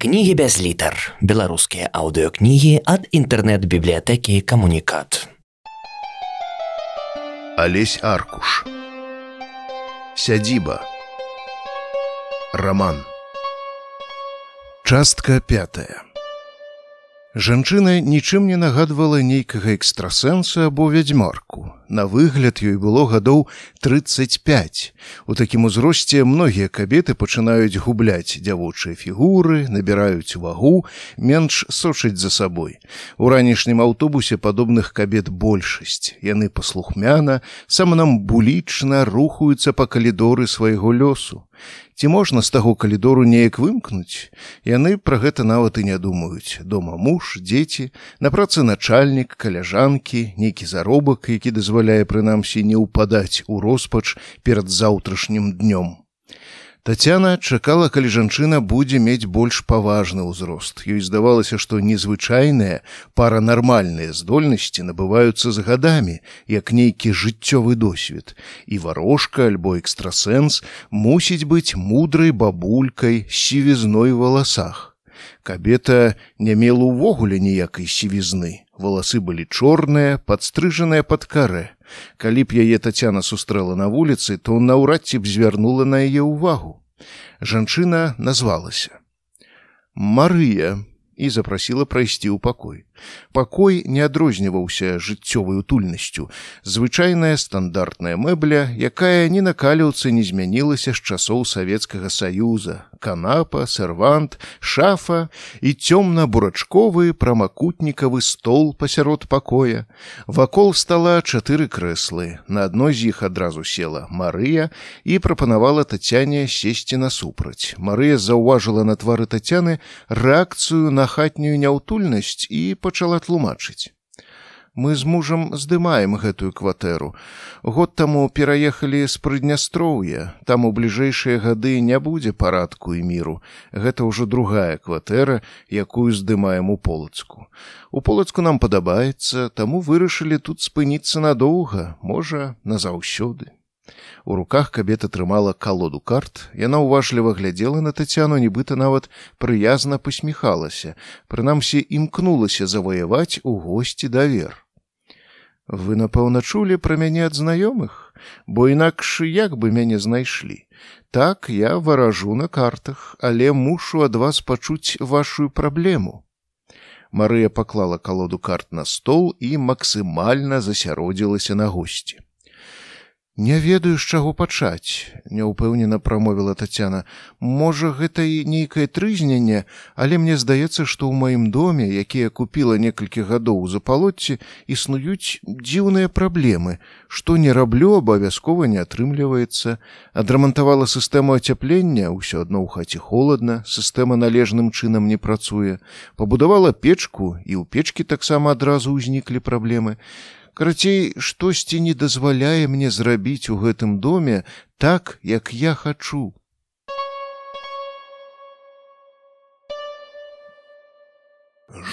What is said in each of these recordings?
Кнігі без літар. Беларускія аўдыёкнігі ад інтэрнэт-бібліятэкі камунікат. Алесь Аркуш. Сядзіба. Раман. Частка пятая. Жанчына нічым не нагадвала нейкага экстрасэнса або вядзьмарку. На выгляд ёй было гадоў 35. У такім узросце многія кабеты пачынаюць губляць дзявочыя фігуры, набіраюць вагу, менш сочыць за сабой. У ранішнім аўтобусе падобных кабет большасць. Яны паслухмяна, саманамбулічна рухаюцца па калідоры свайго лёсу. Ці можна з таго калідору неяк вымкнуць? Яны пра гэта нават і не думаюць. Дома муж, дзеці, на працы начальнік, каляжанкі, нейкі заробак, які дазваляе прынамсі не ўпадаць у роспач перад заўтрашнім днём. Тацяна чакала, калі жанчына будзе мець больш паважны ўзрост. Ёй здавалася, што незвычайныя паранармальныя здольнасці набываюцца з гадамі, як нейкі жыццёвы досвед. І варожка альбо экстрасэнс мусіць быць мудрай бабулькай сівізной валасах. Кабета не мела ўвогуле ніякай сівізны. Валасы былі чорныя, падстрыжаныя пад карэ. Калі б яе тацяна сустрэла на вуліцы, то наўрад ці б звярнула на яе ўвагу. Жанчына назвалася. Марыя і запрасіла прайсці ў пакой. Пакой не адрозніваўся жыццёвай утульнасцю. Звычайная стандартная мэбля, якая ні на каліўцы не змянілася з часоў савецкага саюза, канапа, сервант, шафа і цёмна-бурачковы прамакутнікавы стол пасярод пакоя. Вакол стала чатыры крэслы. На адной з іх адразу села Марыя і прапанавала тацяне сесці насупраць. Марыя заўважыла на твары тацяны рэакцыю на хатнюю няўтульнасць і па пачала тлумачыць. Мы з мужам здымаем гэтую кватэру. Год таму пераехалі з прыднястроўя, там у бліжэйшыя гады не будзе парадку і міру. Гэта ўжо другая кватэра, якую здымаем у полацку. У полацку нам падабаецца, таму вырашылі тут спыніцца надоўга, можа, назаўсёды. У руках кабета трымала калоду карт. Яна ўважліва глядзела на тацяну, нібыта нават прыязна пасміхалася, прынамсі імкнулася заваяваць у госці давер. Вы, напэўна, чулі пра мяне ад знаёмых, бо інакш як бы мяне знайшлі. Так я варажу на картах, але мушу ад вас пачуць вашу праблему. Марыя паклала калоду карт на стол і максімальна засяродзілася на госці. Не ведаю, з чаго пачаць, няўпэўнена прамовіла Тацяна. Можа, гэта і нейкае трызненне, але мне здаецца, што ў маім доме, які я купіла некалькі гадоў за палотці, існуюць дзіўныя праблемы. Што не раблю, абавязкова не атрымліваецца. Адрамантавала сістэму ацяплення, ўсё адно ў хаце холодна, сістэма належным чынам не працуе. Пабудавала печку і ў печкі таксама адразу ўзніклі праблемы. Карацей, штосьці не дазваляе мне зрабіць у гэтым доме так, як я хачу.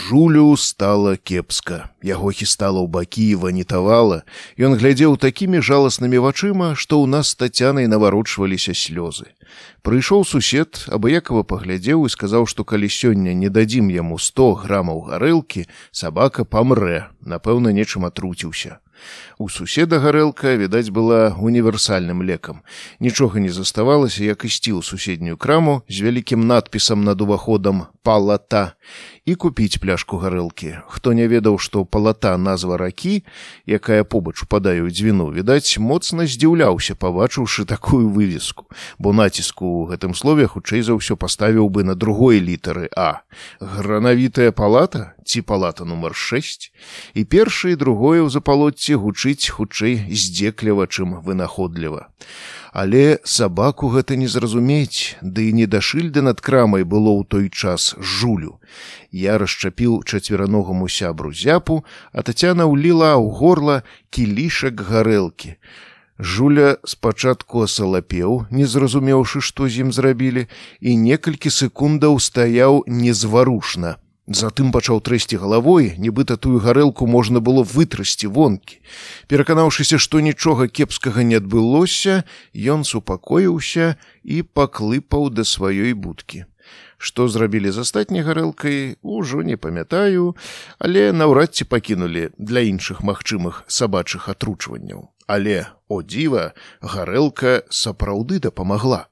Жулю стала кепска. Яго хістала ў бакі і ванітавала. Ён глядзеў такімі жаласнымі вачыма, што ў нас тацянай наварочваліся слёзы. Прыйшоў сусед, абыякова паглядзеў і сказаў, што калі сёння не дадзім яму 100 грамаў гарэлкі, сабака памрэ, напэўна, нечым атруціўся. У суседа гарэлка, відаць, была універсальным лекам. Нічога не заставалася, як ісці ў суседнюю краму з вялікім надпісам над уваходам палата і купіць пляшку гарэлкі. Хто не ведаў, што палата назва ракі, якая побач упадае ў дзвіну, відаць, моцна здзіўляўся, пабачыўшы такую вывеску, бо націску ў гэтым слове хутчэй за ўсё паставіў бы на другой літары А. Гранавітая палата ці палата нумар 6 і першае і другое ў запалотці гучыць хутчэй здзекліва, чым вынаходліва. Але сабаку гэта не зразумець, ды і не да шыльды над крамай было ў той час жулю. Я расчапіў чацвераногаму сябру зяпу, а тацяна ўліла ў горла кілішак гарэлкі. Жуля спачатку асалапеў, не зразумеўшы, што з ім зрабілі, і некалькі секундаў стаяў незварушна. Затым пачаў трэсці галавой, нібыта тую гарэлку можна было вытрасці вонкі. Пераканаўшыся, што нічога кепскага не адбылося, ён супакоіўся і паклыпаў да сваёй будкі. Што зрабілі з астатняй гарэлкай, ужо не памятаю, але наўрад ці пакінулі для іншых магчымых сабачых атручванняў. Але, о дзіва, гарэлка сапраўды дапамагла.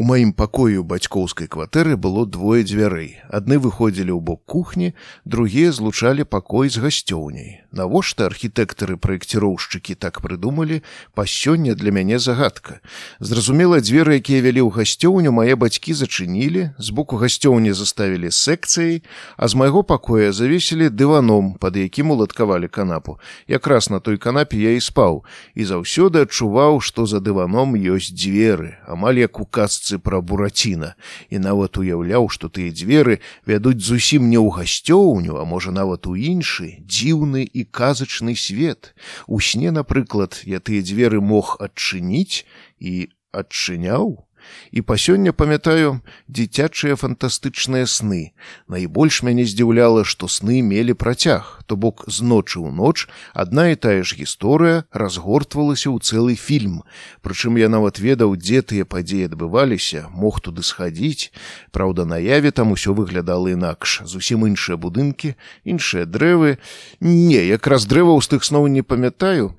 У маім пакоі ў бацькоўскай кватэры было двое дзвярэй. Адны выходзілі ў бок кухні, другія злучалі пакой з гасцёўняй. Навошта архітэктары праекціроўшчыкі так прыдумалі, па сёння для мяне загадка. Зразумела, дзверы, якія вялі ў гасцёўню, мае бацькі зачынілі, з боку гасцёўні заставілі секцыяй, а з майго пакоя завесілі дываном, пад якім уладкавалі канапу. Якраз на той канапе я і спаў і заўсёды адчуваў, што за дываном ёсць дзверы, амаль як у казцы казцы пра бураціна і нават уяўляў, што тыя дзверы вядуць зусім не ў гасцёўню, а можа нават у іншы дзіўны і казачны свет. У сне, напрыклад, я тыя дзверы мог адчыніць і адчыняў і па сёння памятаю дзіцячыя фантастычныя сны. Найбольш мяне здзіўляла што сны мелі працяг. То бок з ночы ў ноч адна і тая ж гісторыя разгортвалася ў цэлы фільм. Прычым я нават ведаў дзе тыя падзеі адбываліся мог туды схадзіць. Праўда наяве там усё выглядала інакш. Зусім іншыя будынкі іншыя дрэвы. Не якраз дрэва з тых сноў не памятаю.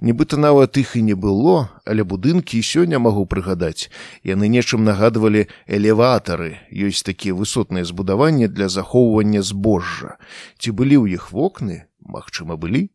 Нібыта нават іх і не было але будынкі сёння магу прыгадаць яны нечым нагадвалі элеватары. Ёсць такія высотныя збудаванні для захоўвання збожжа. Ці былі ў іх вокны? Магчыма былі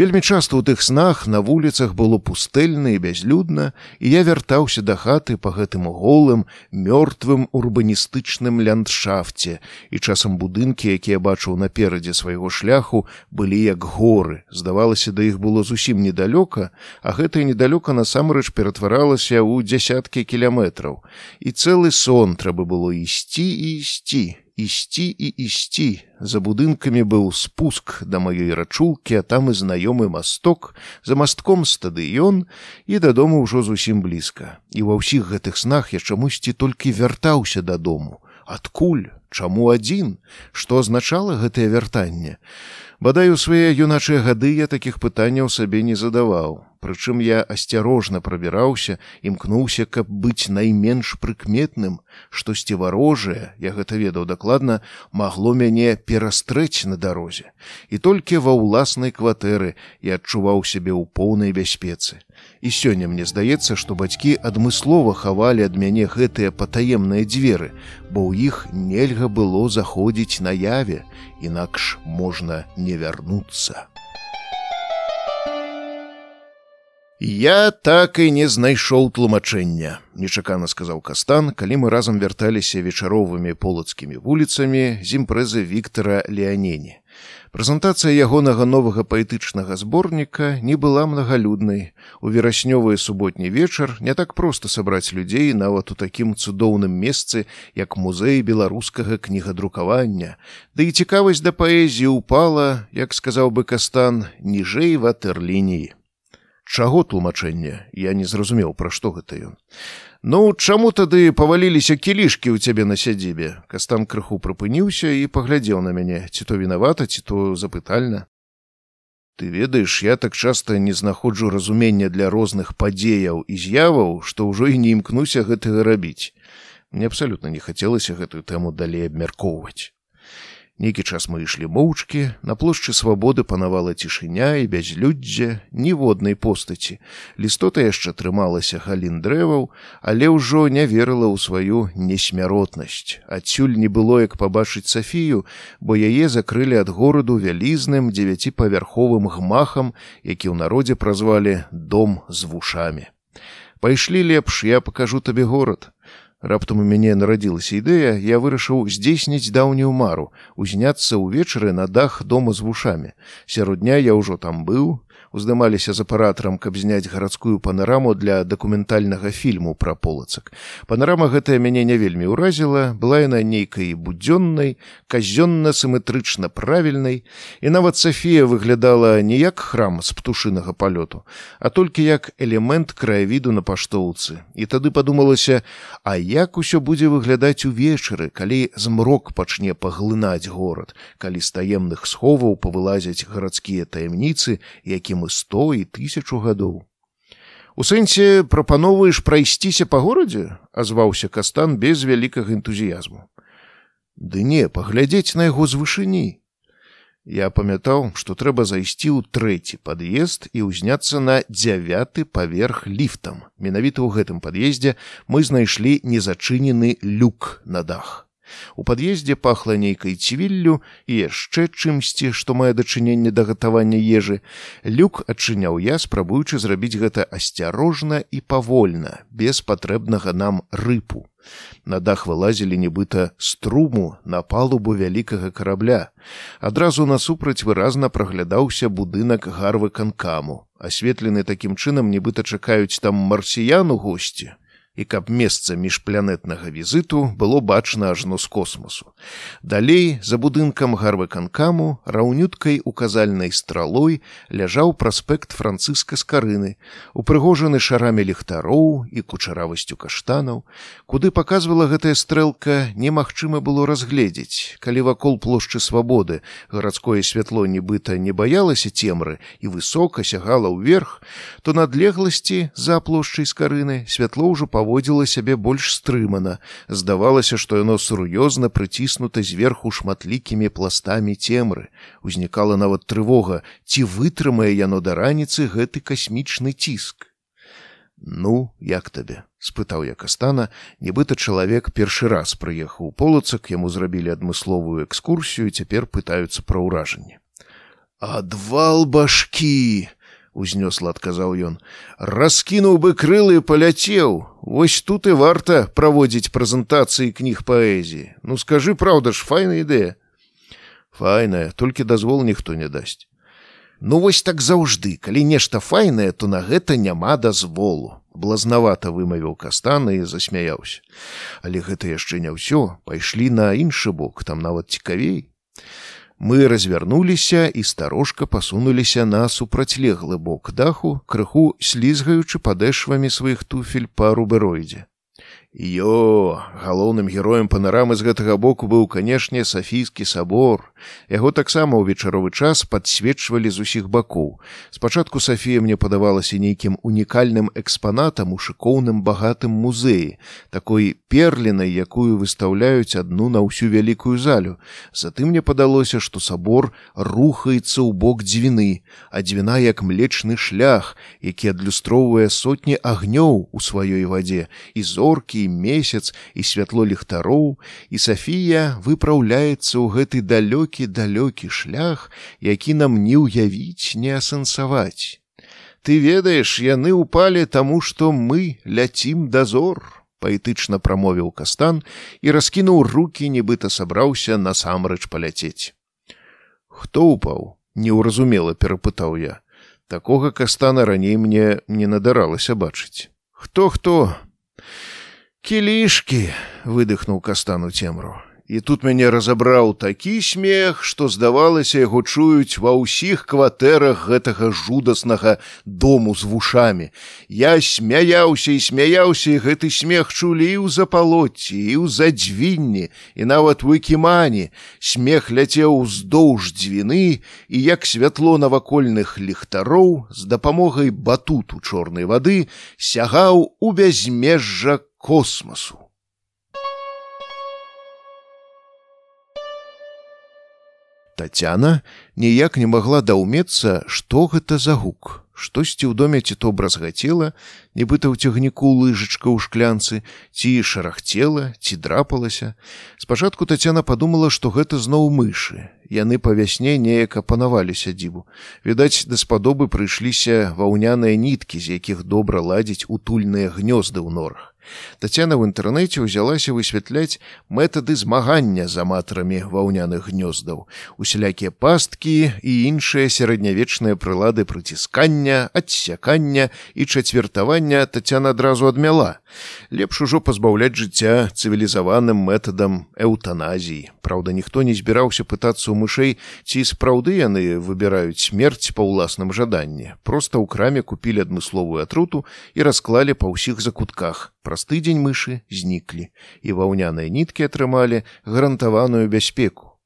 Вельмі часта ў тых снах на вуліцах было пустэльна і бязлюдна, і я вяртаўся да хаты па гэтым голым, мёртвым урбаністычным ландшафце, і часам будынкі, якія бачыў наперадзе свайго шляху, былі як горы. Здавалася, да іх было зусім недалёка, а гэтае недалёка насамрэч ператваралася ў дзясяткі кіляметраў. І цэлы сон трэба было ісці і ісці ісці і ісці за будынкамі быў спуск да маёй рачулкі а там і знаёмы масток за мастком стадыён і дадому ўжо зусім блізка. І ва ўсіх гэтых снах я чамусьці толькі вяртаўся дадому. Адкуль? Чаму адзін? Што азначала гэтае вяртанне бадай у свае юначыя гады я такіх пытанняў сабе не задаваў. Прычым я асцярожна прабіраўся імкнуўся каб быць найменш прыкметным. Штосьці варожае я гэта ведаў дакладна магло мяне перастрэць на дарозе. І толькі ва ўласнай кватэры я адчуваў сябе ў поўнай бяспецы і сёння мне здаецца што бацькі адмыслова хавалі ад мяне гэтыя патаемныя дзверы бо ў іх нельга было заходзіць наяве інакш можна не вярнуцца Я так і не знайшоў тлумачэння, нечакана сказаў кастан, калі мы разам вярталіся вечаровымі полацкімі вуліцамі з імпрэзы Віктора Леанені. Прэзентацыя ягонага новага паэтычнага зборніка не была мнагалюднай. У вераснёвы суботні вечар не так проста сабраць людзей нават у такім цудоўным месцы, як музей беларускага кнігадрукавання. Ды і цікавасць да паэзіі ўпала, як сказаў бы кастан, ніжэй ватерлініі чаго тлумачэння я не зразумеў пра што гэта ён. Ну чаму тады паваліліся кілішкі ў цябе на сядзібе? Кастан крыху прыпыніўся і паглядзеў на мяне ці то вінавата ці то запытальна. Ты ведаеш я так часта не знаходжу разумення для розных падзеяў і з'яваў што ўжо і не імкнуся гэтага рабіць. Мне абсалютна не хацелася гэтую тэму далей абмяркоўваць Нейкі час мы ішлі моўчкі, на плошчы свабоды панавала цішыня і бязлюддзе ніводнай постаці. Лістота яшчэ трымалася галін дрэваў, але ўжо не верыла ў сваю несмяротнасць. Адсюль не было як пабачыць Сафію, бо яе закрылі ад гораду вялізным дзевяціпавярховым гмахам, які ў народзе празвалі дом з вушамі. Пайшлі лепш, я пакажу табе горад. Раптам у мяне нарадзілася ідэя, я вырашыў здзейсніць даўнюю мару, узняцца ўвечары на дах дома з вушамі. Сярод дня я ўжо там быў, уздымаліся з апаратарам, каб зняць гарадскую панараму для дакументальнага фільму пра полацак. Панарама гэтая мяне не вельмі ўразіла, была яна нейкай будзённай, казённа-сыметрычна правільнай, і нават Сафія выглядала не як храм з птушынага палёту, а толькі як элемент краявіду на паштоўцы. І тады падумалася, а як усё будзе выглядаць увечары, калі змрок пачне паглынаць горад, калі з таемных сховаў павылазяць гарадскія таямніцы, якім і сто і тысячу гадоў. У сэнсе прапаноўваеш прайсціся па горадзе, азваўся кастан без вялікага энтузіязму. Ды не, паглядзець на яго з вышыні. Я памятаў, што трэба зайсці ў трэці пад'езд і ўзняцца на дзявяты паверх ліфтам. Менавіта ў гэтым пад'ездзе мы знайшлі незачынены люк на дах. У пад'ездзе пахла нейкай цівіллю і яшчэ чымсьці, што мае дачыненне да гатавання ежы. Люк адчыняў я, спрабуючы зрабіць гэта асцярожна і павольна, без патрэбнага нам рыпу. На дах вылазілі нібыта струму на палубу вялікага карабля. Адразу насупраць выразна праглядаўся будынак гарвы канкаму, асветлены такім чынам нібыта чакаюць там марсіяну госці і каб месца міжпланетнага візіту было бачна ажно з космосу. Далей за будынкам гарвыканкаму раўнюткай указальнай стралой ляжаў праспект францыска скарыны, упрыгожаны шарамі ліхтароў і кучаравасцю каштанаў, куды паказвала гэтая стрэлка немагчыма было разгледзець, калі вакол плошчы свабоды гарадское святло нібыта не баялася цемры і высока сягала ўверх, то надлегласці за плошчай скарыны святло ўжо па паводзіла сябе больш стрымана. Здавалася, што яно сур'ёзна прыціснута зверху шматлікімі пластамі цемры. Узнікала нават трывога, ці вытрымае яно да раніцы гэты касмічны ціск. Ну, як табе? спытаў я кастана, нібыта чалавек першы раз прыехаў у полацак, яму зрабілі адмысловую экскурсію, цяпер пытаюцца пра ўражанне. Адвал башкі! Узнёсла адказаў ён раскінуў бы крылы паляцеў вось тут і варта праводзіць прэзентацыі кніг паэзіі ну скажы праўда ж файная ідэя файная толькі дазвол ніхто не дасць ну вось так заўжды. Калі нешта файнае то на гэта няма дазволу. Блазнавата вымавіў кастана і засмяяўся. Але гэта яшчэ не ўсё. Пайшлі на іншы бок там нават цікавей Мы развярнуліся і старожка пасунуліся на супрацьлеглы бок даху, крыху слізгаючы падэшвамі сваіх туфель па рубероідзе. Ё, галоўным героем панарамы з гэтага боку быў, канешне, сафійскі сабор. Яго таксама ў вечаровы час падсвечвалі з усіх бакоў. Спачатку Сафія мне падавалася нейкім унікальным экспанатам у шыкоўным багатым музеі, такой перлінай, якую выстаўляюць адну на ўсю вялікую залю. Затым мне падалося, што сабор рухаецца ў бок дзвіны, а дзвіна як млечны шлях, які адлюстроўвае сотні агнёў у сваёй вадзе і зоркі і месяц і святло ліхтароў і Сафія выпраўляецца ў гэты далёкі далёкі шлях, які нам не ўявіць не асэнсаваць. Ты ведаеш, яны ўпалі таму, што мы ляцім дазор паэтычна прамовіў кастан і раскінуў руки нібыта сабраўся насамрэч паляцець. Хто упаў неўразумела перапытаў я. Такога кастана раней мне не надаралася бачыць хто хто кілішкі выдыхнуў кастану цемру і тут мяне разабраў такі смех што здавалася яго чуюць ва ўсіх кватэрах гэтага жудаснага дому з вушамі. Я смяяўся і смяяўся і гэты смех чулі ў запалоце і ў задзвінні і нават выкімані смех ляцеў уздоўж дзвіны і як святло навакольных ліхтароў з дапамогай батуту чорнай вады сягаў у бязмежжа космосу. Тацяна ніяк не магла даўмецца, што гэта за гук. Штосьці ў доме ці то бразгацела, нібыта ў цягніку лыжачка ў шклянцы, ці шарахцела, ці драпалася. Спачатку Тацяна падумала, што гэта зноў мышы. Яны па вясне неяк апанавалі сядзібу. Відаць, даспадобы прыйшліся ваўняныя ніткі, з якіх добра ладзіць утульныя гнёзды ў норах. Тацяна ў інтэрнэце ўзялася высвятляць метады змагання з аматарамі ваўняных гнёздаў, усялякія пасткі і іншыя сярэднявечныя прылады прыціскання, адсякання і чацвертавання Тацяна адразу адмяла. Лепш ужо пазбаўляць жыцця цывілізаваным метадам эўтаназіі. Праўда, ніхто не збіраўся пытацца ў мышэй, ці спраўды яны выбіраюць смерць па ўласным жаданні. Проста ў краме купілі адмысловую атруту і расклалі па ўсіх закутках. Праз тыдзень мышы зніклі, і ваўняныя ніткі атрымалі гарантаваную бяспеку.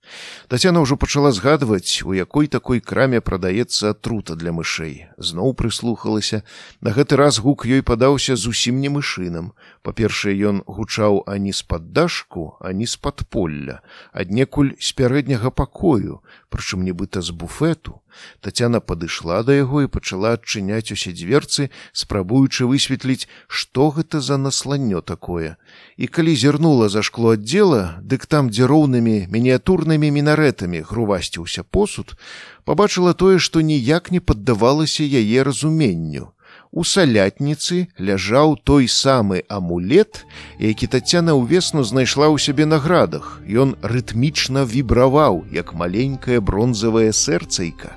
Тацяна ўжо пачала згадваць, у якой такой краме прадаецца атрута для мышэй. Зноў прыслухалася. На гэты раз гук ёй падаўся зусім не мышынам. Па-першае, ён гучаў ані з-пад дашку, ані з-пад полля, аднекуль з пярэдняга пакою, прычым нібыта з буфету. Тацяна падышла да яго і пачала адчыняць усе дзверцы, спрабуючы высветліць, што гэта за насланнё такое. І калі зірнула за шкло аддзела, дык там, дзе роўнымі мініятурнымі мінарэтамі грувасціўся посуд, пабачыла тое, што ніяк не паддавалася яе разуменню. У салятніцы ляжаў той самы амулет, які тацяна ўвесну знайшла ў сябе на градах. Ён рытмічна вібраваў, як маленькае бронзавае сэрцайка.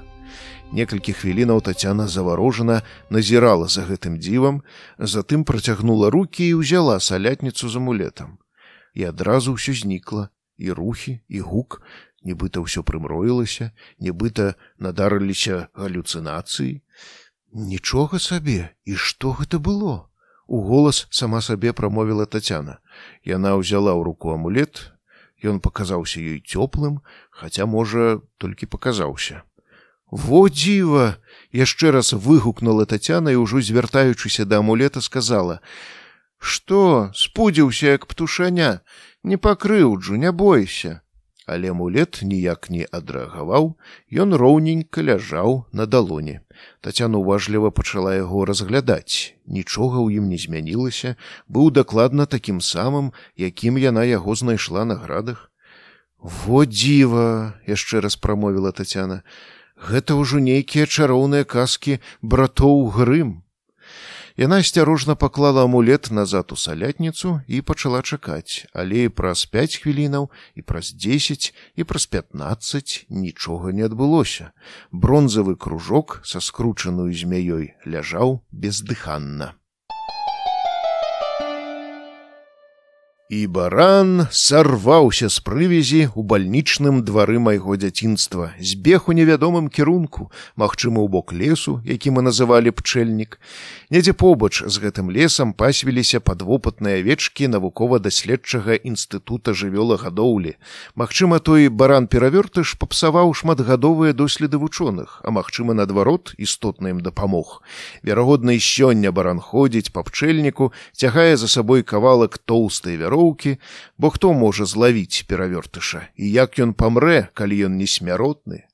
Некалькі хвілінаў Тацяна заварожана назірала за гэтым дзівам, затым працягнула рукі і ўзяла салятніцу з амулетам. І адразу ўсё знікла, і рухі, і гук, нібыта ўсё прымроілася, нібыта надарыліся галюцынацыі. Нічога сабе, і што гэта было? У голас сама сабе прамовіла Тацяна. Яна ўзяла ў руку амулет, Ён паказаўся ёй цёплым, хаця, можа, толькі паказаўся. Во дзіва! яшчэ раз выгукнула Тацяна і ўжо звяртаючыся да амулета сказала: « Што, спудзіўся як птушаня, не пакрыўджу, не бойся. Але амулет ніяк не адрэагаваў, ён роўненька ляжаў на далоне. Тацяна уважліва пачала яго разглядаць. Нічога ў ім не змянілася, быў дакладна такім самым, якім яна яго знайшла на градах. Во дзіва! яшчэ раз прамовіла Тацяна гэта ўжо нейкія чароўныя казкі братоў грым. Яна асцярожна паклала амулет назад у салятніцу і пачала чакаць, але праз пяць хвілінаў і праз дзесяць і праз пятнаццаць нічога не адбылося. Бронзавы кружок са скручаную змяёй ляжаў бездыханна. І баран сарваўся з прывязі ў бальнічным двары майго дзяцінства, збег у невядомым кірунку, магчыма, у бок лесу, які мы называлі пчэльнік. Недзе побач з гэтым лесам пасвіліся падвопытныя авечкі навукова-даследчага інстытута жывёлагадоўлі. Магчыма, той баран перавёртыш папсаваў шматгадовыя доследы вучоных, а магчыма, наадварот, істотна ім дапамог. Верагодна, і сёння баран ходзіць па пчэльніку, цягае за сабой кавалак тоўстай вяро вяроўкі, бо хто можа злавіць перавёртыша? І як ён памрэ, калі ён несмяротны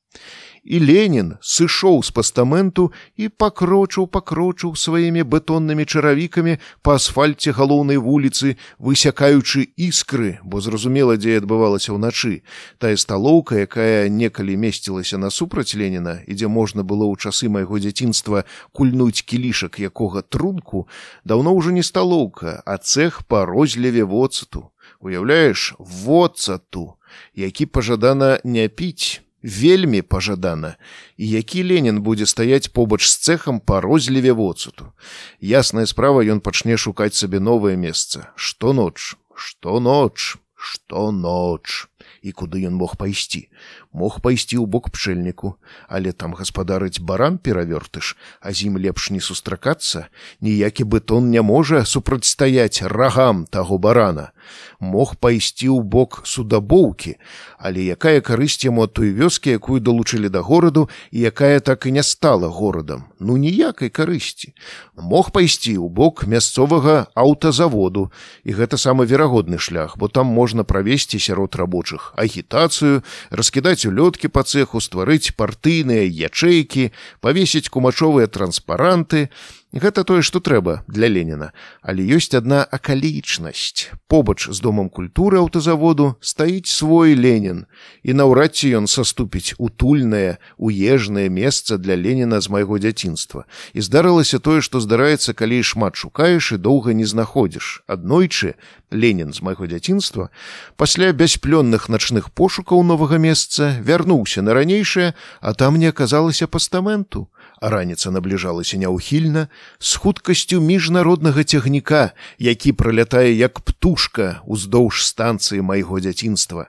і Ленін сышоў з пастаменту і пакрочыў пакрочыў сваімі бетоннымі чаравікамі па асфальце галоўнай вуліцы, высякаючы іскры, бо зразумела, дзе адбывалася ўначы. Тая сталоўка, якая некалі месцілася насупраць Леніна і дзе можна было ў часы майго дзяцінства кульнуць кілішак якога трунку, даўно ўжо не сталоўка, а цех па розліве воцату. Уяўляеш воцату, які пажадана не піць вельмі пажадана і які ленін будзе стаяць побач з цехам па розліве воцуту. Ясная справа ён пачне шукаць сабе новае месца. Што ноч? Што ноч? Што ноч? І куды ён мог пайсці мог пайсці ў бок пчэльніку але там гаспадарыць баран перавёртыш а з ім лепш не сустракацца ніякі бетон не можа супрацьстаяць рагам таго барана. Мог пайсці ў бок судабоўкі, але якая карысць яму ад той вёскі, якую далучылі да гораду і якая так і не стала горадам, ну ніякай карысці. Мог пайсці ў бок мясцовага аўтазаводу і гэта самы верагодны шлях, бо там можна правесці сярод рабочых агітацыю, раскідаць улёткі па цеху, стварыць партыйныя ячэйкі, павесіць кумачовыя транспаранты, Гэта тое, што трэба для Леніна, але ёсць адна акалічнасць. Побач з домам культуры аўтазаводу стаіць свой Ленін, і наўрад ці ён саступіць утульнае, уежнае месца для Леніна з майго дзяцінства. І здарылася тое, што здараецца, калі шмат шукаеш і доўга не знаходзіш. Аднойчы Ленін з майго дзяцінства пасля бясплённых начных пошукаў новага месца вярнуўся на ранейшае, а там не аказалася пастаменту раніца набліжалася няўхільна з хуткасцю міжнароднага цягніка, які пралятае як птушка ўздоўж станцыі майго дзяцінства.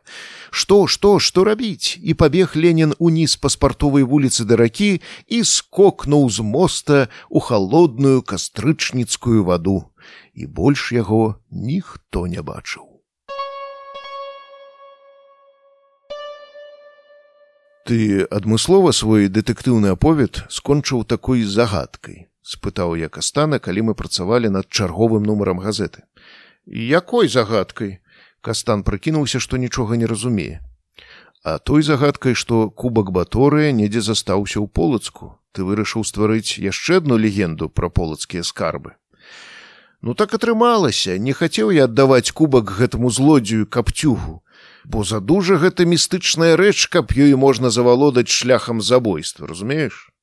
Што, што, што рабіць? І пабег Ленін уніз па спартовай вуліцы да ракі і скокнуў з моста ў халодную кастрычніцкую ваду. І больш яго ніхто не бачыў. Ты адмыслова свой дэтэктыўны аповед скончыў такой загадкай? спытаў я кастана калі мы працавалі над чарговым нумарам газеты. Якой загадкай? Кастан прыкінуўся што нічога не разумее. А той загадкай што кубак баторыя недзе застаўся ў полацку. Ты вырашыў стварыць яшчэ адну легенду пра полацкія скарбы. Ну так атрымалася. Не хацеў я аддаваць кубак гэтаму злодзею капцюгу бо задужа гэта містычная рэч, каб ёй можна завалодаць шляхам забойства, разумееш?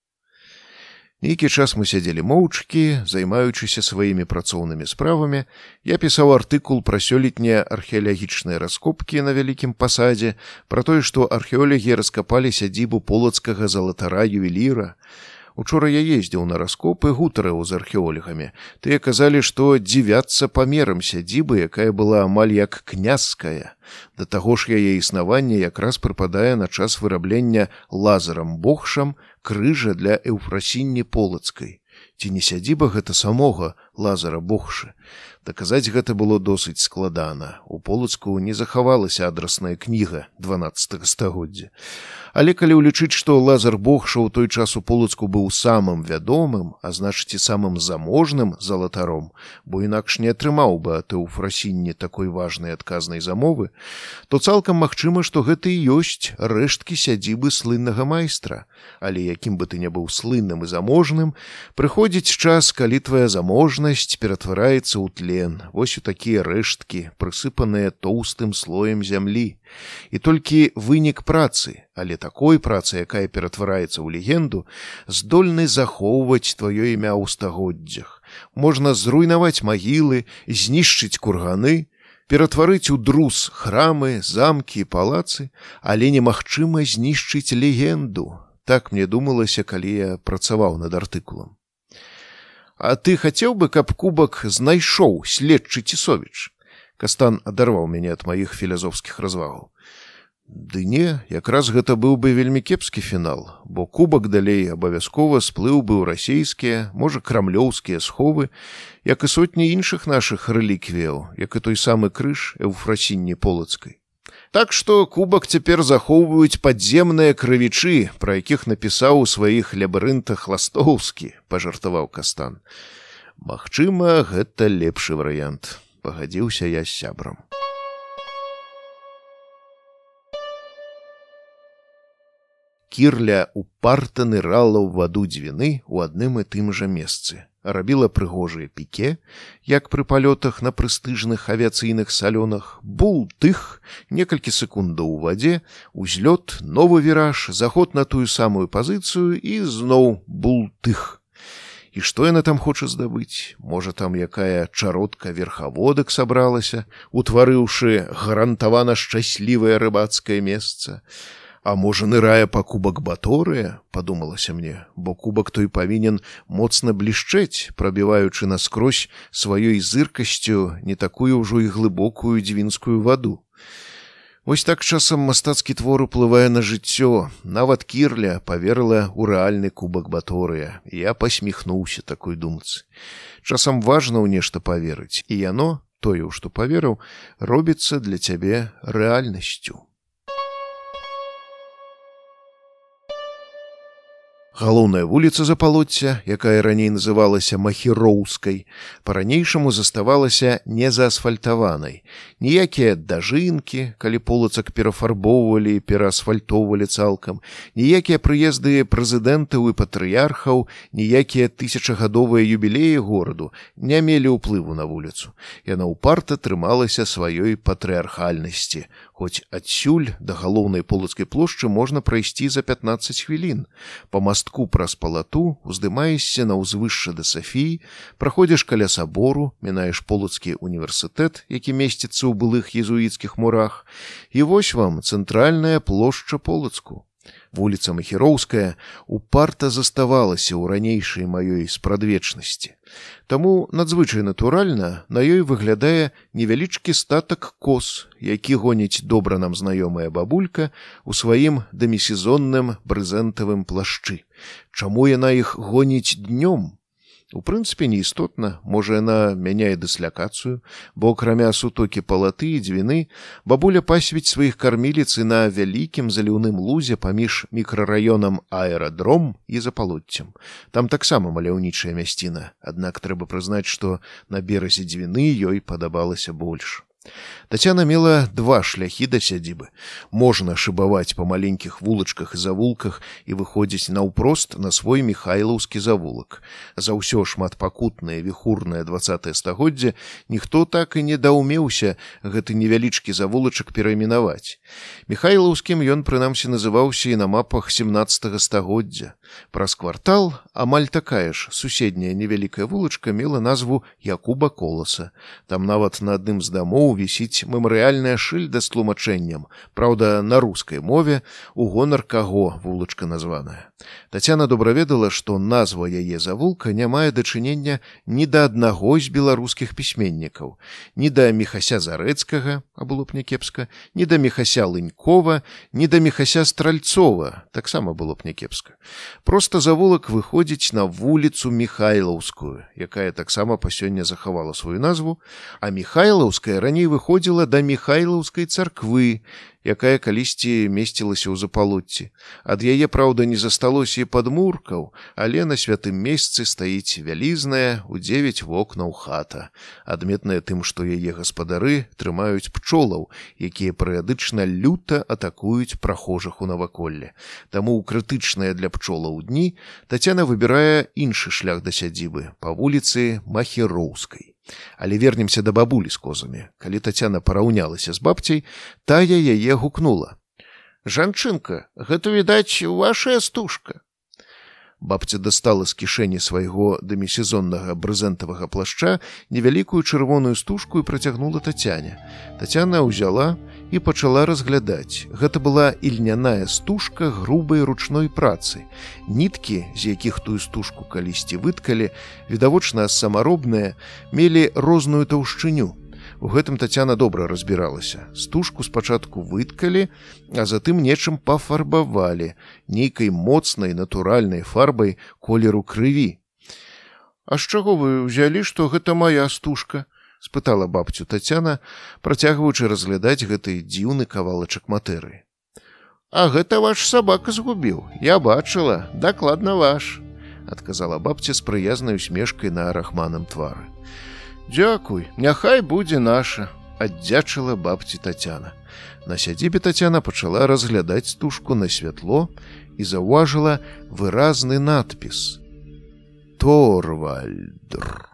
Нейкі час мы сядзелі моўчкі, займаючыся сваімі працоўнымі справамі, я пісаў артыкул пра сёлетнія археалагічныя раскопкі на вялікім пасадзе, пра тое, што археолагі раскапалі сядзібу полацкага залатара ювеліра, Учора я ездзіў на раскопы гутараў з археолагамі. Тыя казалі, што дзівяцца памерам сядзібы, якая была амаль як князская. Да таго ж яе існаванне якраз прыпадае на час выраблення лазарам богшам крыжа для эўфрасінні полацкай. Ці не сядзіба гэта самога лазара богшы. Даказаць гэта было досыць складана. У полацку не захавалася адрасная кніга 12 стагоддзя. Але калі ўлічыць, што лазар богша ў той час у полацку быў самым вядомым, а значыць і самым заможным залатаром, бо інакш не атрымаў бы аты ў фрасінні такой важнай адказнай замовы, то цалкам магчыма, што гэта і ёсць рэшткі сядзібы слыннага майстра. Але якім бы ты не быў слынным і заможным, прыходзіць час, калі твая заможнасць ператвараецца ў тлен, вось у такія рэшткі, прысыпаныя тоўстым слоем зямлі. І толькі вынік працы, але такой працы, якая ператвараецца ў легенду, здольны захоўваць тваё імя ў стагоддзях. Можна зруйнаваць магілы, знішчыць курганы, ператварыць у друз храмы, замкі і палацы, але немагчыма знішчыць легенду. Так мне думалася, калі я працаваў над артыкулам. А ты хацеў бы, каб кубак знайшоў следчы цісовіч. Кастан адарваў мяне ад маіх філязофскіх развагаў. Ды не, якраз гэта быў бы вельмі кепскі фінал, бо кубак далей абавязкова сплыў бы ў расійскія, можа крамлёўскія сховы, як і сотні іншых нашых рэліквіяў, як і той самы крыж эўфрасінні полацкай. Так што кубак цяпер захоўваюць падземныя крывічы, пра якіх напісаў у сваіх лябрынтах ластоўскі, пажартаваў кастан. Магчыма, гэта лепшы варыянт, пагадзіўся я з сябрам. Кірля упарта нырала ў ваду дзвіны ў адным і тым жа месцы. Рабіла прыгожыя піке як пры палётах на прэстыжных авіяцыйных салёнах бул тых некалькі секундаў у вадзе узлёт новы віраж заход на тую самую пазіцыю і зноў бул тых. І што яна там хоча здабыць? Можа там якая чародка верхаводак сабралася утварыўшы гарантавана шчаслівае рыбацкае месца а можа нырае па кубак баторыя, падумалася мне, бо кубак той павінен моцна блішчэць, прабіваючы наскрозь сваёй зыркасцю не такую ўжо і глыбокую дзвінскую ваду. Вось так часам мастацкі твор уплывае на жыццё, нават кірля паверыла ў рэальны кубак баторыя. Я пасміхнуўся такой думцы. Часам важна ў нешта паверыць, і яно, тое, што паверыў, робіцца для цябе рэальнасцю. Галоўная вуліца запалоцця, якая раней называлася махіроўскай, па-ранейшаму заставалася незаасфальтаванай. Ніякія дажынкі, калі полацак перафарбоўвалі і пераасфальтоўвалі цалкам, ніякія прыезды прэзідэнтаў і патрыярхаў, ніякія тысячагадовыя юбілеі гораду не мелі ўплыву на вуліцу. Яна ўпарта трымалася сваёй патрыархальнасці, Хоць адсюль да галоўнай полацкай плошчы можна прайсці за 15 хвілін. Па мастку праз палату уздымаешся на ўзвышша да Сафіі, праходзіш каля сабору, мінаеш полацкі універсітэт, які месціцца ў былых езуіцкіх мурах. І вось вам цэнтральная плошча полацку вуліца махіроўская упарта заставалася ў ранейшай маёй спрадвечнасці. Таму надзвычай натуральна на ёй выглядае невялічкі статак кос, які гоніць добра нам знаёмая бабулька у сваім дамісезонным брызэнтавым плашчы. Чаму яна іх гоніць днём? У прынцыпе неістотна можа яна мяняе дыслякацыю бо акрамя сутокі палаты і дзвіны бабуля пасвіць сваіх карміліцы на вялікім заліўным лузе паміж мікрараёнам аэрадром і запалоццем там таксама маляўнічая мясціна аднак трэба прызнаць што на беразе дзвіны ёй падабалася больш Тацяна мела два шляхі да сядзібы. Можна шыбаваць па маленькіх вулачках і завулках і выходзіць наўпрост на свой михайлаўскі завулак. За ўсё шматпакутнае віхурнае два стагоддзя ніхто так і не даўмеўся гэты невялічкі завулачак перайменаваць. Михайлаўскім ён прынамсі называўся і на мапах 17 стагоддзя. Праз квартал амаль такая ж суседняя невялікая вулачка мела назву Якуба коласа. Там нават на адным з дамоў вісіць мемарыяльная шыльда з тлумачэннем, праўда, на рускай мове у гонар каго вулачка названая. Тацяна добра ведала, што назва яе завулка не мае дачынення ні да аднаго з беларускіх пісьменнікаў, ні да мехася зарэцкага, а было б някепска, ні да мехася лынькова, ні да мехася стральцова, таксама было б някепска. Проста завулак выходзіць на вуліцу михайлаўскую, якая таксама па сёння захавала сваю назву, а михайлаўская раней раней выходзіла да михайлаўскай царквы, якая калісьці месцілася ў запалоцці. Ад яе, праўда, не засталося і падмуркаў, але на святым месцы стаіць вялізная у дзевяць вокнаў хата, адметная тым, што яе гаспадары трымаюць пчолаў, якія перыядычна люта атакуюць прахожых у наваколле. Таму ў крытычныя для пчолаў дні Тацяна выбірае іншы шлях да сядзібы па вуліцы махероўскай. Але вернемся да бабулі з козамі. Калі тацяна параўнялася з бабцяй, тая яе гукнула. Жанчынка, гэта відаць вашая стужка. Бабця дастала з кішэні свайго дэмісезоннага брызэнтавага плашча невялікую чырвоную стужку і працягнула тацяне. Тацяна ўзяла, і пачала разглядаць. Гэта была ільняная стужка грубай ручной працы. Ніткі, з якіх тую стужку калісьці выткалі, відавочна самаробныя, мелі розную таўшчыню. У гэтым тацяна добра разбіралася. Стужку спачатку выткалі, а затым нечым пафарбавалі, нейкай моцнай натуральнай фарбай колеру крыві. А з чаго вы ўзялі, што гэта моя стужка? Спытала бабцю татяна працягваючы разглядаць гэты дзіўны кавалачак матэры. А гэта ваш сабака згубіў я бачыла дакладна ваш адказала бабця з прыязнай усмешкай на рахманым твары. Дзякуй няхай будзе наша аддзячыла бабці татяна на сядзібе татяна пачала разглядаць стужку на святло і заўважыла выразны надпіс. Торвальдр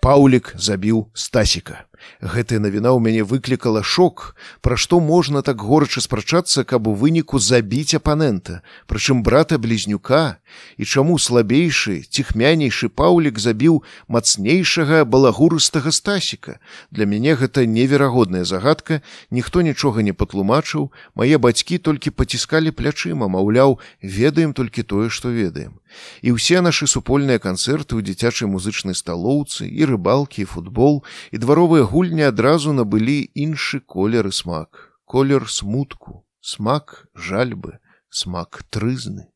Паўлік забіў стасіка. Гэтая навіна ў мяне выклікала шок, пра што можна так горача спрачацца, каб у выніку забіць апанента, прычым брата блізнюка і чаму слабейшы ціхмянейшы паўлік забіў мацнейшага балагурыстага стасіка. Для мяне гэта неверагодная загадка, ніхто нічога не патлумачыў, мае бацькі толькі паціскалі плячыма, маўляў, ведаем толькі тое, што ведаем. І ўсе нашы супольныя канцэрты ў дзіцячай музычнай сталоўцы і рыбалкі, і футбол і дваровыя гульні адразу набылі іншы колер і смак. Колер смутку смак жальбы смак трызны.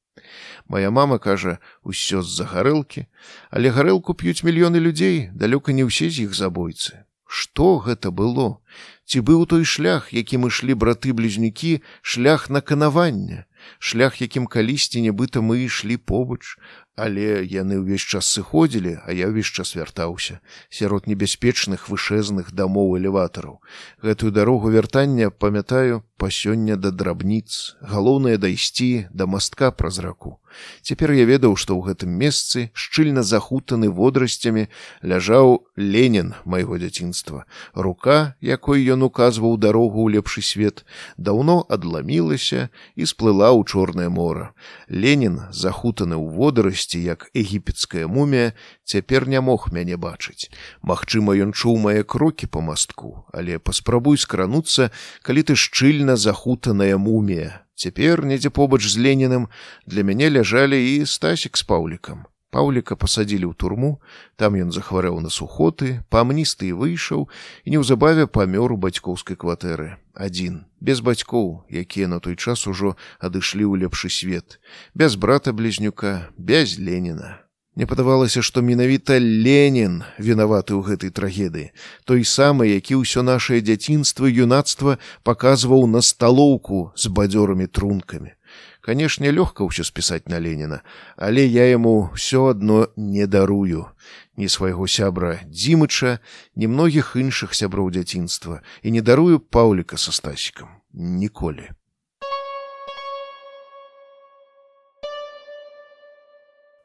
Моя мама кажа усё з-за гарэлкі але гарэлку п'юць мільёны людзей далёка не ўсе з іх забойцы. Што гэта было? Ці быў той шлях якім ішлі браты блізнюкі шлях на канавання шлях якім калісьці нібыта мы ішлі побач Але яны ўвесь час сыходзілі, а я ўвесь час вяртаўся сярод небяспечных вышэзных дамоў элеватараў. Гэтую дарогу вяртання памятаю па сёння да драбніц, галоўнае дайсці да мастка праз раку. Цяпер я ведаў, што ў гэтым месцы шчыльна захутаны водрасцямі ляжаў Ленін майго дзяцінства. Рука, якой ён указваў дарогу ў лепшы свет, даўно адламілася і сплыла ў чорнае мора. Ленін захутаны ў водарасці як егіпецкая мумія цяпер не мог мяне бачыць Магчыма ён чуў мае крокі па мастку але паспрабуй скрануцца калі ты шчыльна захутаная мумія цяпер недзе побач з леніным для мяне ляжалі і стасік з паўлікам Паўліка пасадзілі ў турму, там ён захварэў на сухоты, памністы і выйшаў і неўзабаве памёр у бацькоўскай кватэры. Адзін, без бацькоў, якія на той час ужо адышлі ў лепшы свет, без брата блізнюка, без Леніна. Не падавалася, што менавіта Ленін вінаваты ў гэтай трагедыі, той самы, які ўсё нашае дзяцінства юнацтва паказваў на сталоўку з бадзёрымі трункамі. Канешне, лёгка ўсё спісаць на Леніна, але я яму ўсё адно не дарую ні свайго сябра дзімыча, ні многіх іншых сяброў дзяцінства і не дарую паўліка са стасікам ніколі.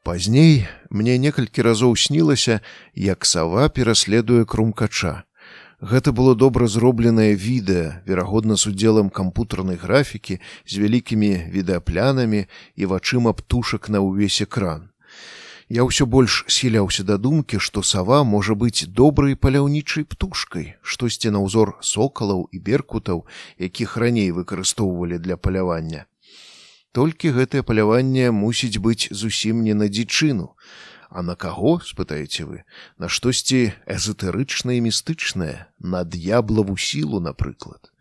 Пазней мне некалькі разоў снілася, як сава пераследуе крумкача. Гэта было добра зробленае відэа, верагодна з удзелам кампутарнай графікі з вялікімі відэаплянамі і вачыма птушак на ўвесь экран. Я ўсё больш схіляўся да думкі, што сава можа быць добрай паляўнічай птушкай, штосьці на ўзор сокалаў і беркутаў, якіх раней выкарыстоўвалі для палявання. Толькі гэтае паляванне мусіць быць зусім не на дзічыну. А на каго спытаеце вы на штосьці эзотэрычнае і містычнае на д'яблаву сілу напрыклад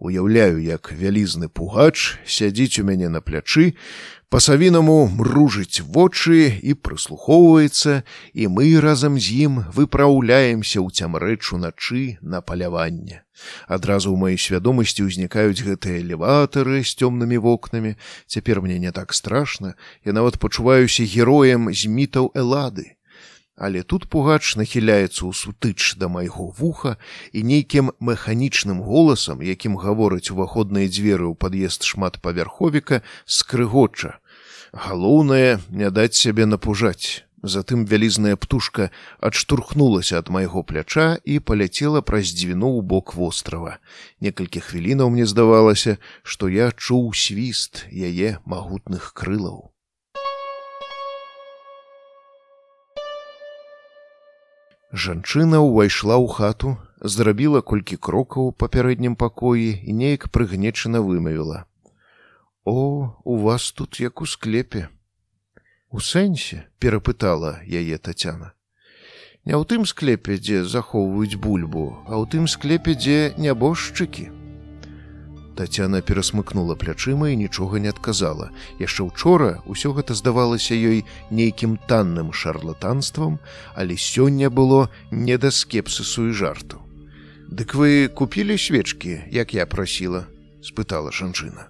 уяўляю як вялізны пугач сядзіць у мяне на плячы па-савінаму мружыць вочы і прыслухоўваецца і мы разам з ім выпраўляемся ў цямрэчу начы на паляванне. Адразу ў маёй свядомасці ўзнікаюць гэтыя элеватары з цёмнымі вокнамі. Цяпер мне не так страшна я нават пачуваюся героем з мітаў элады Але тут пугач нахіляецца ў сутыч да майго вуха і нейкім механічным голасам, якім гавораць уваходныя дзверы ў пад'езд шматпавярховіка скрыгоча. Галоўнае не даць сябе напужаць. Затым вялізная птушка адштурхнулася ад майго пляча і паляцела праз дзвіну ў бок вострава. Некалькі хвілінаў мне здавалася, што я чуў свіст яе магутных крылаў. Жанчына ўвайшла ў хату, зрабіла колькі крокаў у папярэднім пакоі і неяк прыгнечана вымавіла: « О, у вас тут як у склепе. У сэнсе перапытала яе татяна. Не ў тым склепе, дзе захоўваюць бульбу, а ў тым склепе, дзе нябожчыкі. Тацяна перасмыкнула плячыма і нічога не адказала. Яшчэ учора ўсё гэта здавалася ёй нейкім танным шарлатанствам, але сёння было не да скепсысу і жарту. Дык вы купілі свечкі, як я прасіла, спытала жанчына.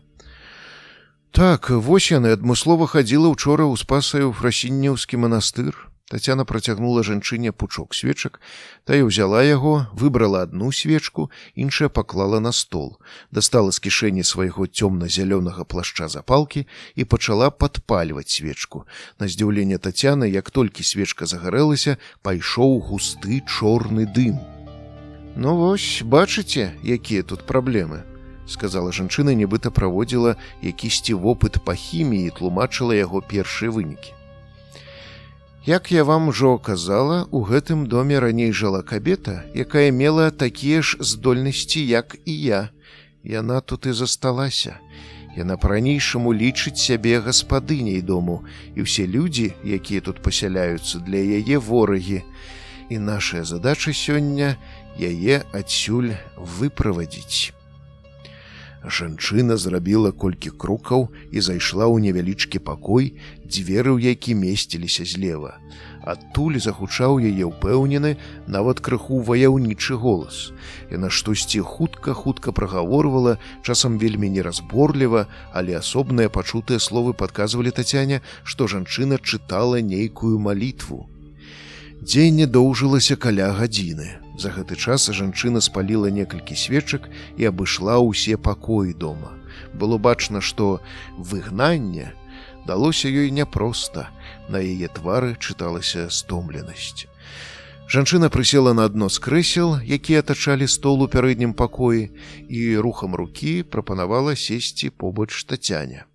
Так, вось яны адмыслова хадзіла учора ў спасаю фрасінняўскі манастыр, Тацяна працягнула жанчыне пучок свечак, тая ўзяла яго, выбрала одну свечку, іншая паклала на стол, дастала з кішэні свайго цёмна-зялёнага плашча запалкі і пачала падпальваць свечку. На здзіўленне Тацяны, як толькі свечка загарэлася, пайшоў густы чорны дым. Ну вось, бачыце, якія тут праблемы сказала жанчына нібыта праводзіла якісьці вопыт па хіміі тлумачыла яго першыя вынікі Як я вам ужо казала, у гэтым доме раней жыла кабета, якая мела такія ж здольнасці, як і я. Яна тут і засталася. Яна па-ранейшаму лічыць сябе гаспадыняй дому, і ўсе людзі, якія тут пасяляюцца для яе ворагі. І нашая задача сёння яе адсюль выправадзіць. Жанчына зрабіла колькі крокаў і зайшла ў невялічкі пакой, дзверы ў які месціліся злева. Адтуль загучаў яе ўпэўнены нават крыху ваяўнічы голас. Яна штосьці хутка хутка прагаворвала, часам вельмі неразборліва, але асобныя пачутыя словы падказвалі тацяне, што жанчына чытала нейкую малітву. Дзенне доўжылася каля гадзіны. За гэты час жанчына спаліла некалькі свечак і абышла ўсе пакоі дома. Было бачна, што выгнанне далося ёй няпроста. На яе твары чыталася стомленасць. Жанчына прысела на адно з крэсел, якія атачалі стол у пярэднім пакоі і рухам рукі прапанавала сесці побач тацяня.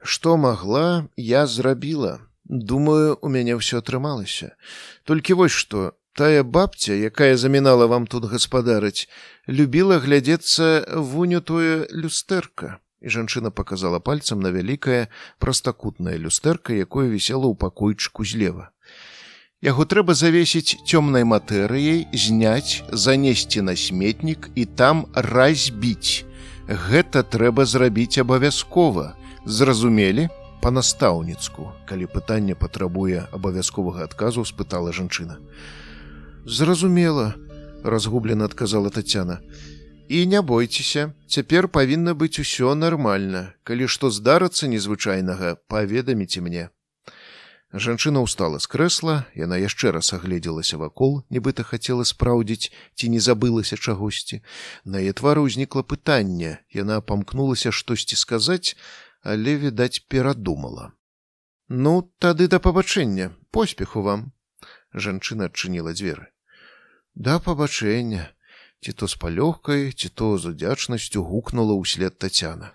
Што магла, я зрабіла. Думаю, у мяне ўсё атрымалася. Толькі вось што Тая бабця, якая замінала вам тут гаспадарыць, любіла глядзецца вуню тое люстэрка. і жанчына показала пальцам на вялікае прастакутнае люстэрка, якое вісела ў пакойчыку злева. Яго трэба завесіць цёмнай матэрыяй, зняць, занесці на сметнік і там разбіць. Гэта трэба зрабіць абавязкова. Зразумелі па-настаўніцку, калі пытанне патрабуе абавязковага адказу, спытала жанчына. Зразумела, разгублена адказала Тацяна. І не бойцеся, цяпер павінна быць усё нармальна. Калі што здарыцца незвычайнага, паведаміце мне. Жанчына ўстала з крэсла, яна яшчэ раз агледзелася вакол, нібыта хацела спраўдзіць, ці не забылася чагосьці. На яе твары ўзнікла пытанне, яна памкнулася штосьці сказаць, але відаць перадумала. Ну, тады да пабачэння, поспеху вам. Жанчына адчыніла дзверы. Да пабачэння, ці то з палёгкай, ці то з удзячнасцю гукнула ўслед тацяна.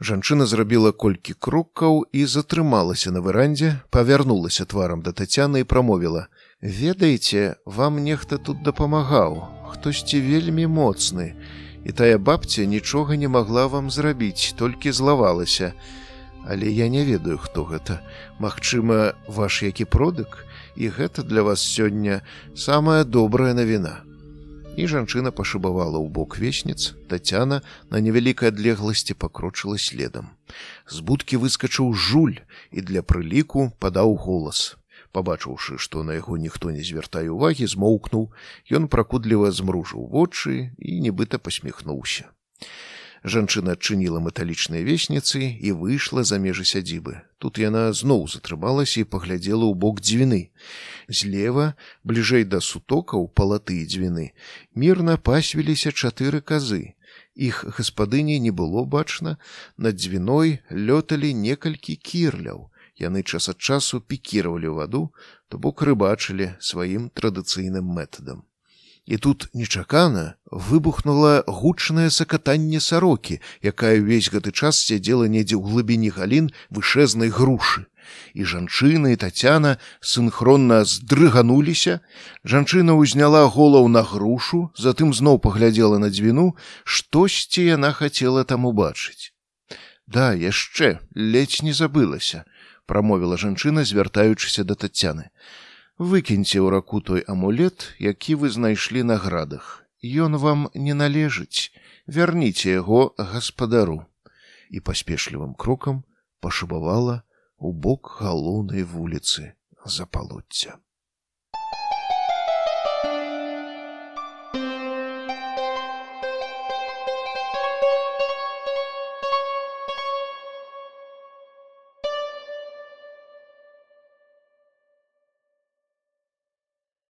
Жанчына зрабіла колькі крокаў і затрымалася на верандзе, павярнулася тварам да тацяны і прамовіла: « Ведаеце, вам нехта тут дапамагаў, хтосьці вельмі моцны. І тая бабця нічога не магла вам зрабіць, толькі злавалася. Але я не ведаю, хто гэта. Магчыма, ваш які продык, і гэта для вас сёння самая добрая навіна. І жанчына пашыбавала ў бок весніц. Татяна на невялікай адлегласці пакрочыла следам. З будкі выскачыў жуль і для прыліку падаў голас. Пабачыўшы што на яго ніхто не звяртае увагі змоўкнуў. Ён пракудліва змружыў вочы і нібыта посміхнуўся Жанчына адчыніла металічныя весніцы і выйшла за межы сядзібы. Тут яна зноў затрымалася і паглядзела ў бок дзвіны. Злева, бліжэй да сутокаў палаты дзвіны, мірна пасвіліся чатыры казы. Іх гаспадыні не было бачна, над дзвіной лёталі некалькі кірляў. Яны час ад часу пікіравалі ваду, то бок рыбачылі сваім традыцыйным метадам. І тут нечакана выбухнула гучнае сакатанне сарокі, якая ўвесь гэты час сядзела недзе ў глыбіні галін вышэзнай грушы. І жанчыны і тацяна синхронна здрыгануліся. Жанчына ўзняла голаў на грушу, затым зноў паглядзела на дзвіну, штосьці яна хацела там убачыць. Да, яшчэ ледзь не забылася, прамовіла жанчына, звяртаючыся да тацяны выкіньце ў раку той амулет, які вы знайшлі на градах. Ён вам не належыць, вярніце яго гаспадару і паспешлівым крокам пашыбавала у бок галоўнай вуліцы запалоцця.